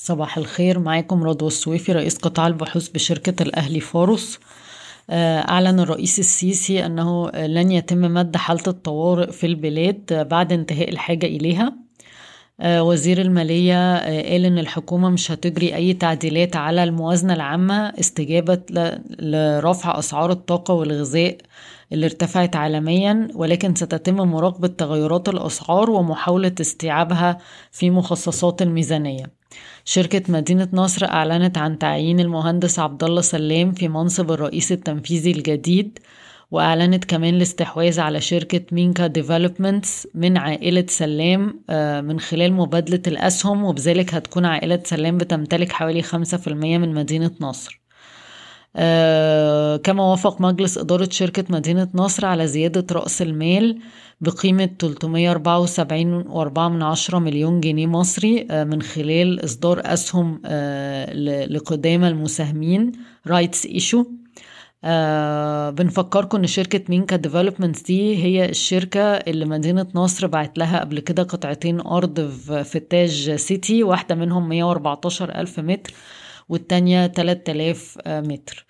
صباح الخير معاكم رضوى السويفي رئيس قطاع البحوث بشركة الأهلي فاروس. أعلن الرئيس السيسي أنه لن يتم مد حالة الطوارئ في البلاد بعد انتهاء الحاجة إليها. وزير المالية قال إن الحكومة مش هتجري أي تعديلات على الموازنة العامة استجابة لرفع أسعار الطاقة والغذاء اللي ارتفعت عالميا ولكن ستتم مراقبة تغيرات الأسعار ومحاولة استيعابها في مخصصات الميزانية. شركة مدينة نصر أعلنت عن تعيين المهندس عبد الله سلام في منصب الرئيس التنفيذي الجديد وأعلنت كمان الاستحواذ على شركة مينكا ديفلوبمنتس من عائلة سلام من خلال مبادلة الأسهم وبذلك هتكون عائلة سلام بتمتلك حوالي خمسة في المية من مدينة نصر. كما وافق مجلس إدارة شركة مدينة نصر على زيادة رأس المال بقيمة 374.4 مليون جنيه مصري من خلال إصدار أسهم لقدامى المساهمين rights issue آه بنفكركم إن شركة مينكا ديفلوبمنت دي هي الشركة اللي مدينة نصر بعت لها قبل كده قطعتين أرض في التاج سيتي واحدة منهم 114 ألف متر والتانية 3000 متر.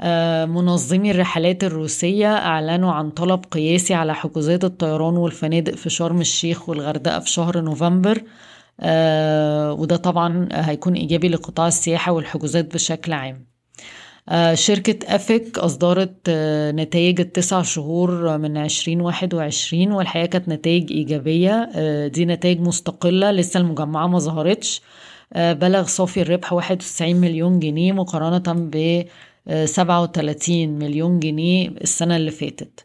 آه منظمي الرحلات الروسية أعلنوا عن طلب قياسي على حجوزات الطيران والفنادق في شرم الشيخ والغردقة في شهر نوفمبر. آه وده طبعا هيكون إيجابي لقطاع السياحة والحجوزات بشكل عام. شركة أفك أصدرت نتائج التسع شهور من عشرين واحد وعشرين والحقيقة كانت نتائج إيجابية. دي نتائج مستقلة لسه المجمعة ما ظهرتش. بلغ صافي الربح واحد وتسعين مليون جنيه مقارنة ب سبعة وتلاتين مليون جنيه السنة اللي فاتت.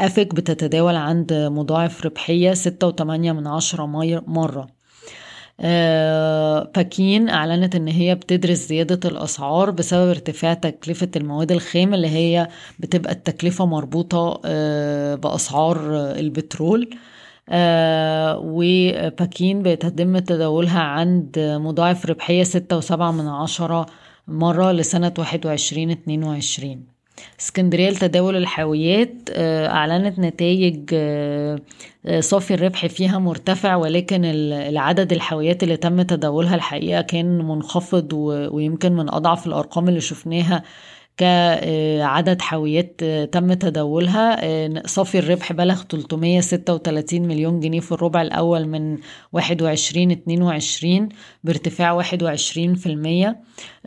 أفك بتتداول عند مضاعف ربحية ستة وتمانية من عشرة مرة. باكين أعلنت إن هي بتدرس زيادة الأسعار بسبب ارتفاع تكلفة المواد الخام اللي هي بتبقى التكلفة مربوطة أه بأسعار البترول. أه وباكين بيتم تداولها عند مضاعف ربحية ستة وسبعة من عشرة مرة لسنة واحد وعشرين اتنين وعشرين. اسكندرية لتداول الحاويات أعلنت نتائج صافي الربح فيها مرتفع ولكن العدد الحاويات اللي تم تداولها الحقيقة كان منخفض ويمكن من أضعف الأرقام اللي شفناها كعدد حاويات تم تداولها. صافي الربح بلغ 336 مليون جنيه في الربع الأول من 21 22 بارتفاع 21%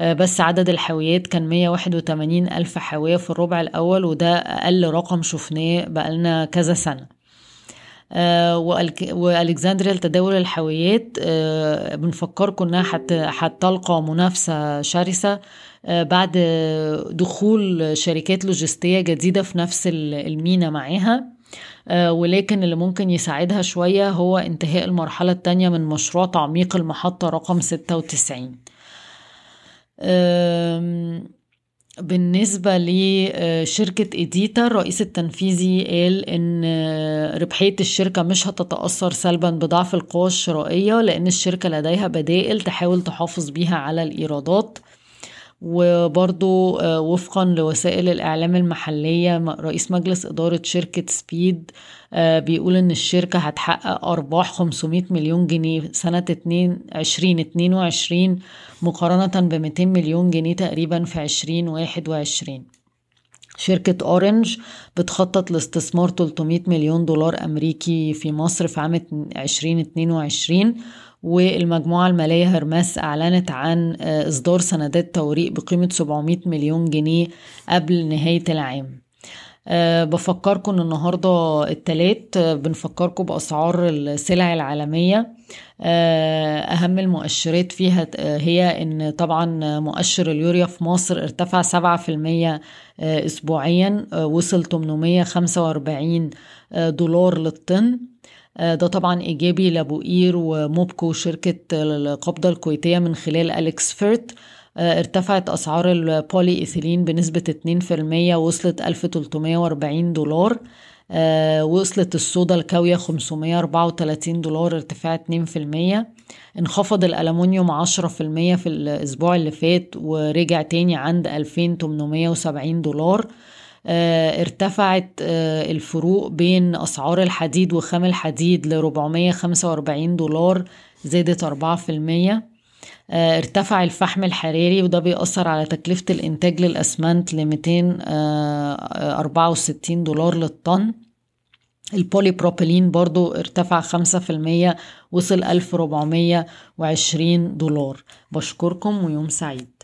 بس عدد الحاويات كان 181 ألف حاوية في الربع الأول وده أقل رقم شفناه بقالنا كذا سنة. وألكسندريا لتداول الحاويات بنفكركم إنها هتلقى منافسة شرسة. بعد دخول شركات لوجستية جديدة في نفس المينا معاها. ولكن اللي ممكن يساعدها شوية هو انتهاء المرحلة الثانية من مشروع تعميق المحطة رقم 96 بالنسبة لشركة إيديتا الرئيس التنفيذي قال إن ربحية الشركة مش هتتأثر سلبا بضعف القوى الشرائية لأن الشركة لديها بدائل تحاول تحافظ بيها على الإيرادات. وبرضو وفقا لوسائل الإعلام المحلية رئيس مجلس إدارة شركة سبيد بيقول إن الشركة هتحقق أرباح 500 مليون جنيه سنة 2022 مقارنة ب 200 مليون جنيه تقريبا في 2021 شركة أورنج بتخطط لاستثمار 300 مليون دولار أمريكي في مصر في عام 2022 والمجموعة المالية هرمس أعلنت عن إصدار سندات توريق بقيمة 700 مليون جنيه قبل نهاية العام. أه بفكركم النهاردة التلات بنفكركم بأسعار السلع العالمية. أه أهم المؤشرات فيها هي أن طبعا مؤشر اليوريا في مصر ارتفع سبعة في المية أسبوعيا وصل 845 دولار للطن. ده طبعا إيجابي لبوئير وموبكو شركة القبضة الكويتية من خلال أليكس فيرت. ارتفعت أسعار البولي إيثيلين بنسبة 2% وصلت 1340 دولار. وصلت الصودا الكاوية 534 دولار ارتفاع 2% انخفض الألمنيوم 10% في الأسبوع اللي فات ورجع تاني عند 2870 دولار. ارتفعت الفروق بين أسعار الحديد وخام الحديد ل 445 دولار زادت 4% ارتفع الفحم الحراري وده بيأثر على تكلفة الإنتاج للأسمنت ل 264 دولار للطن. البولي بروبيلين برضو ارتفع خمسة في المية وصل ألف وعشرين دولار. بشكركم ويوم سعيد.